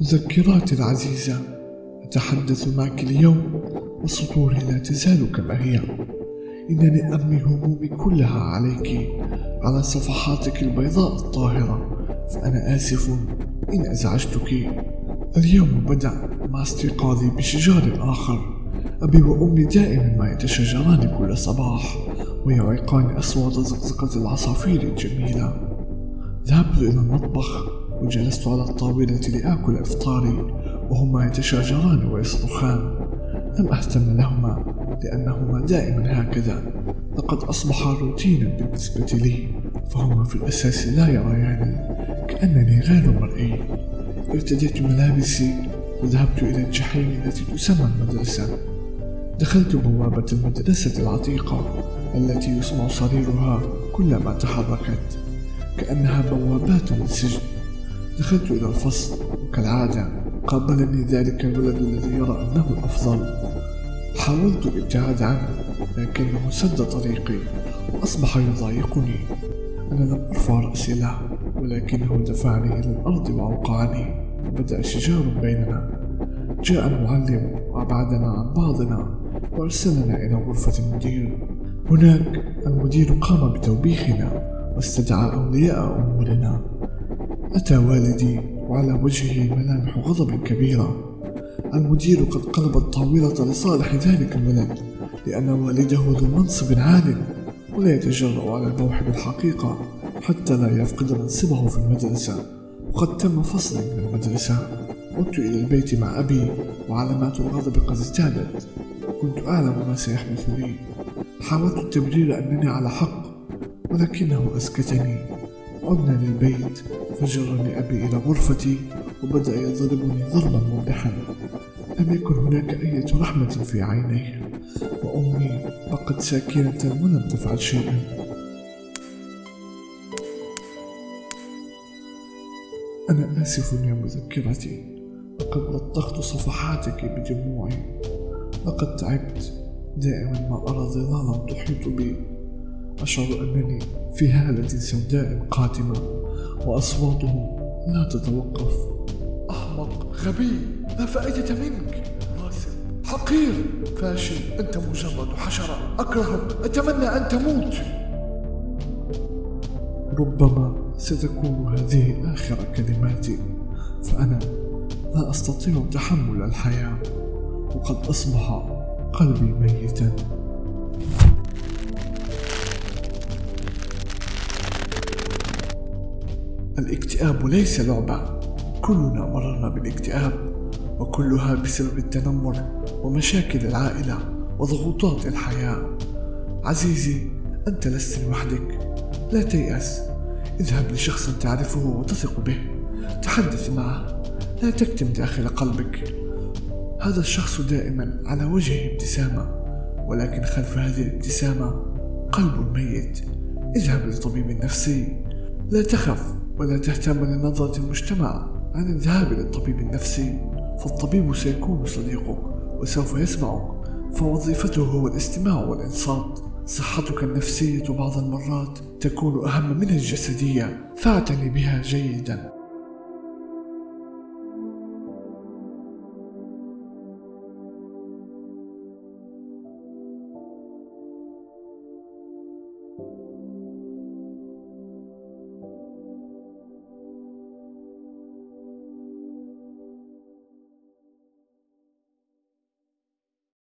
مذكراتي العزيزة أتحدث معك اليوم وسطوري لا تزال كما هي. إنني أرمي همومي كلها عليك على صفحاتك البيضاء الطاهرة. فأنا آسف إن أزعجتك. اليوم بدأ مع استيقاظي بشجار آخر. أبي وأمي دائما ما يتشجران كل صباح ويعيقان أصوات زقزقة العصافير الجميلة. ذهبت إلى المطبخ. وجلست على الطاولة لآكل إفطاري وهما يتشاجران ويصرخان. لم أهتم لهما لأنهما دائما هكذا. لقد أصبحا روتينا بالنسبة لي فهما في الأساس لا يرياني كأنني غير مرئي. ارتديت ملابسي وذهبت إلى الجحيم التي تسمى المدرسة. دخلت بوابة المدرسة العتيقة التي يسمع صريرها كلما تحركت كأنها بوابات للسجن. دخلت إلى الفصل. وكالعادة قابلني ذلك الولد الذي يرى أنه الأفضل حاولت الابتعاد عنه لكنه سد طريقي. وأصبح يضايقني. أنا لم أرفع رأسي له ولكنه دفعني إلى الأرض وأوقعني. وبدأ شجار بيننا. جاء المعلم وأبعدنا عن بعضنا وأرسلنا إلى غرفة المدير. هناك المدير قام بتوبيخنا واستدعى أولياء أمورنا. أتى والدي وعلى وجهه ملامح غضب كبيرة. المدير قد قلب الطاولة لصالح ذلك الولد لأن والده ذو منصب عال ولا يتجرأ على البوح بالحقيقة حتى لا يفقد منصبه في المدرسة. وقد تم فصلي من المدرسة. عدت إلى البيت مع أبي وعلامات الغضب قد ازدادت. كنت أعلم ما سيحدث لي. حاولت التبرير أنني على حق ولكنه أسكتني. عدنا للبيت. فجرني أبي إلى غرفتي وبدأ يضربني ضربا موضحا. لم يكن هناك أي رحمة في عينيه. وأمي بقت ساكنة ولم تفعل شيئا. أنا آسف يا مذكرتي لقد لطخت صفحاتك بدموعي لقد تعبت. دائما ما أرى ظلالا تحيط بي. أشعر أنني في هالة سوداء قاتمة وأصواتهم لا تتوقف. أحمق غبي لا فائدة منك؟ حقير فاشل أنت مجرد حشرة أكرهك أتمنى أن تموت. ربما ستكون هذه آخر كلماتي فأنا لا أستطيع تحمل الحياة وقد أصبح قلبي ميتا. الاكتئاب ليس لعبة. كلنا مررنا بالاكتئاب وكلها بسبب التنمر ومشاكل العائلة وضغوطات الحياة. عزيزي أنت لست لوحدك. لا تيأس. اذهب لشخص تعرفه وتثق به. تحدث معه. لا تكتم داخل قلبك. هذا الشخص دائما على وجهه ابتسامة ولكن خلف هذه الابتسامة قلب ميت. اذهب لطبيب نفسي لا تخف. ولا تهتم لنظرة المجتمع. عن الذهاب للطبيب النفسي فالطبيب سيكون صديقك وسوف يسمعك فوظيفته هو الاستماع والإنصات. صحتك النفسية بعض المرات تكون أهم من الجسدية. فاعتني بها جيدا.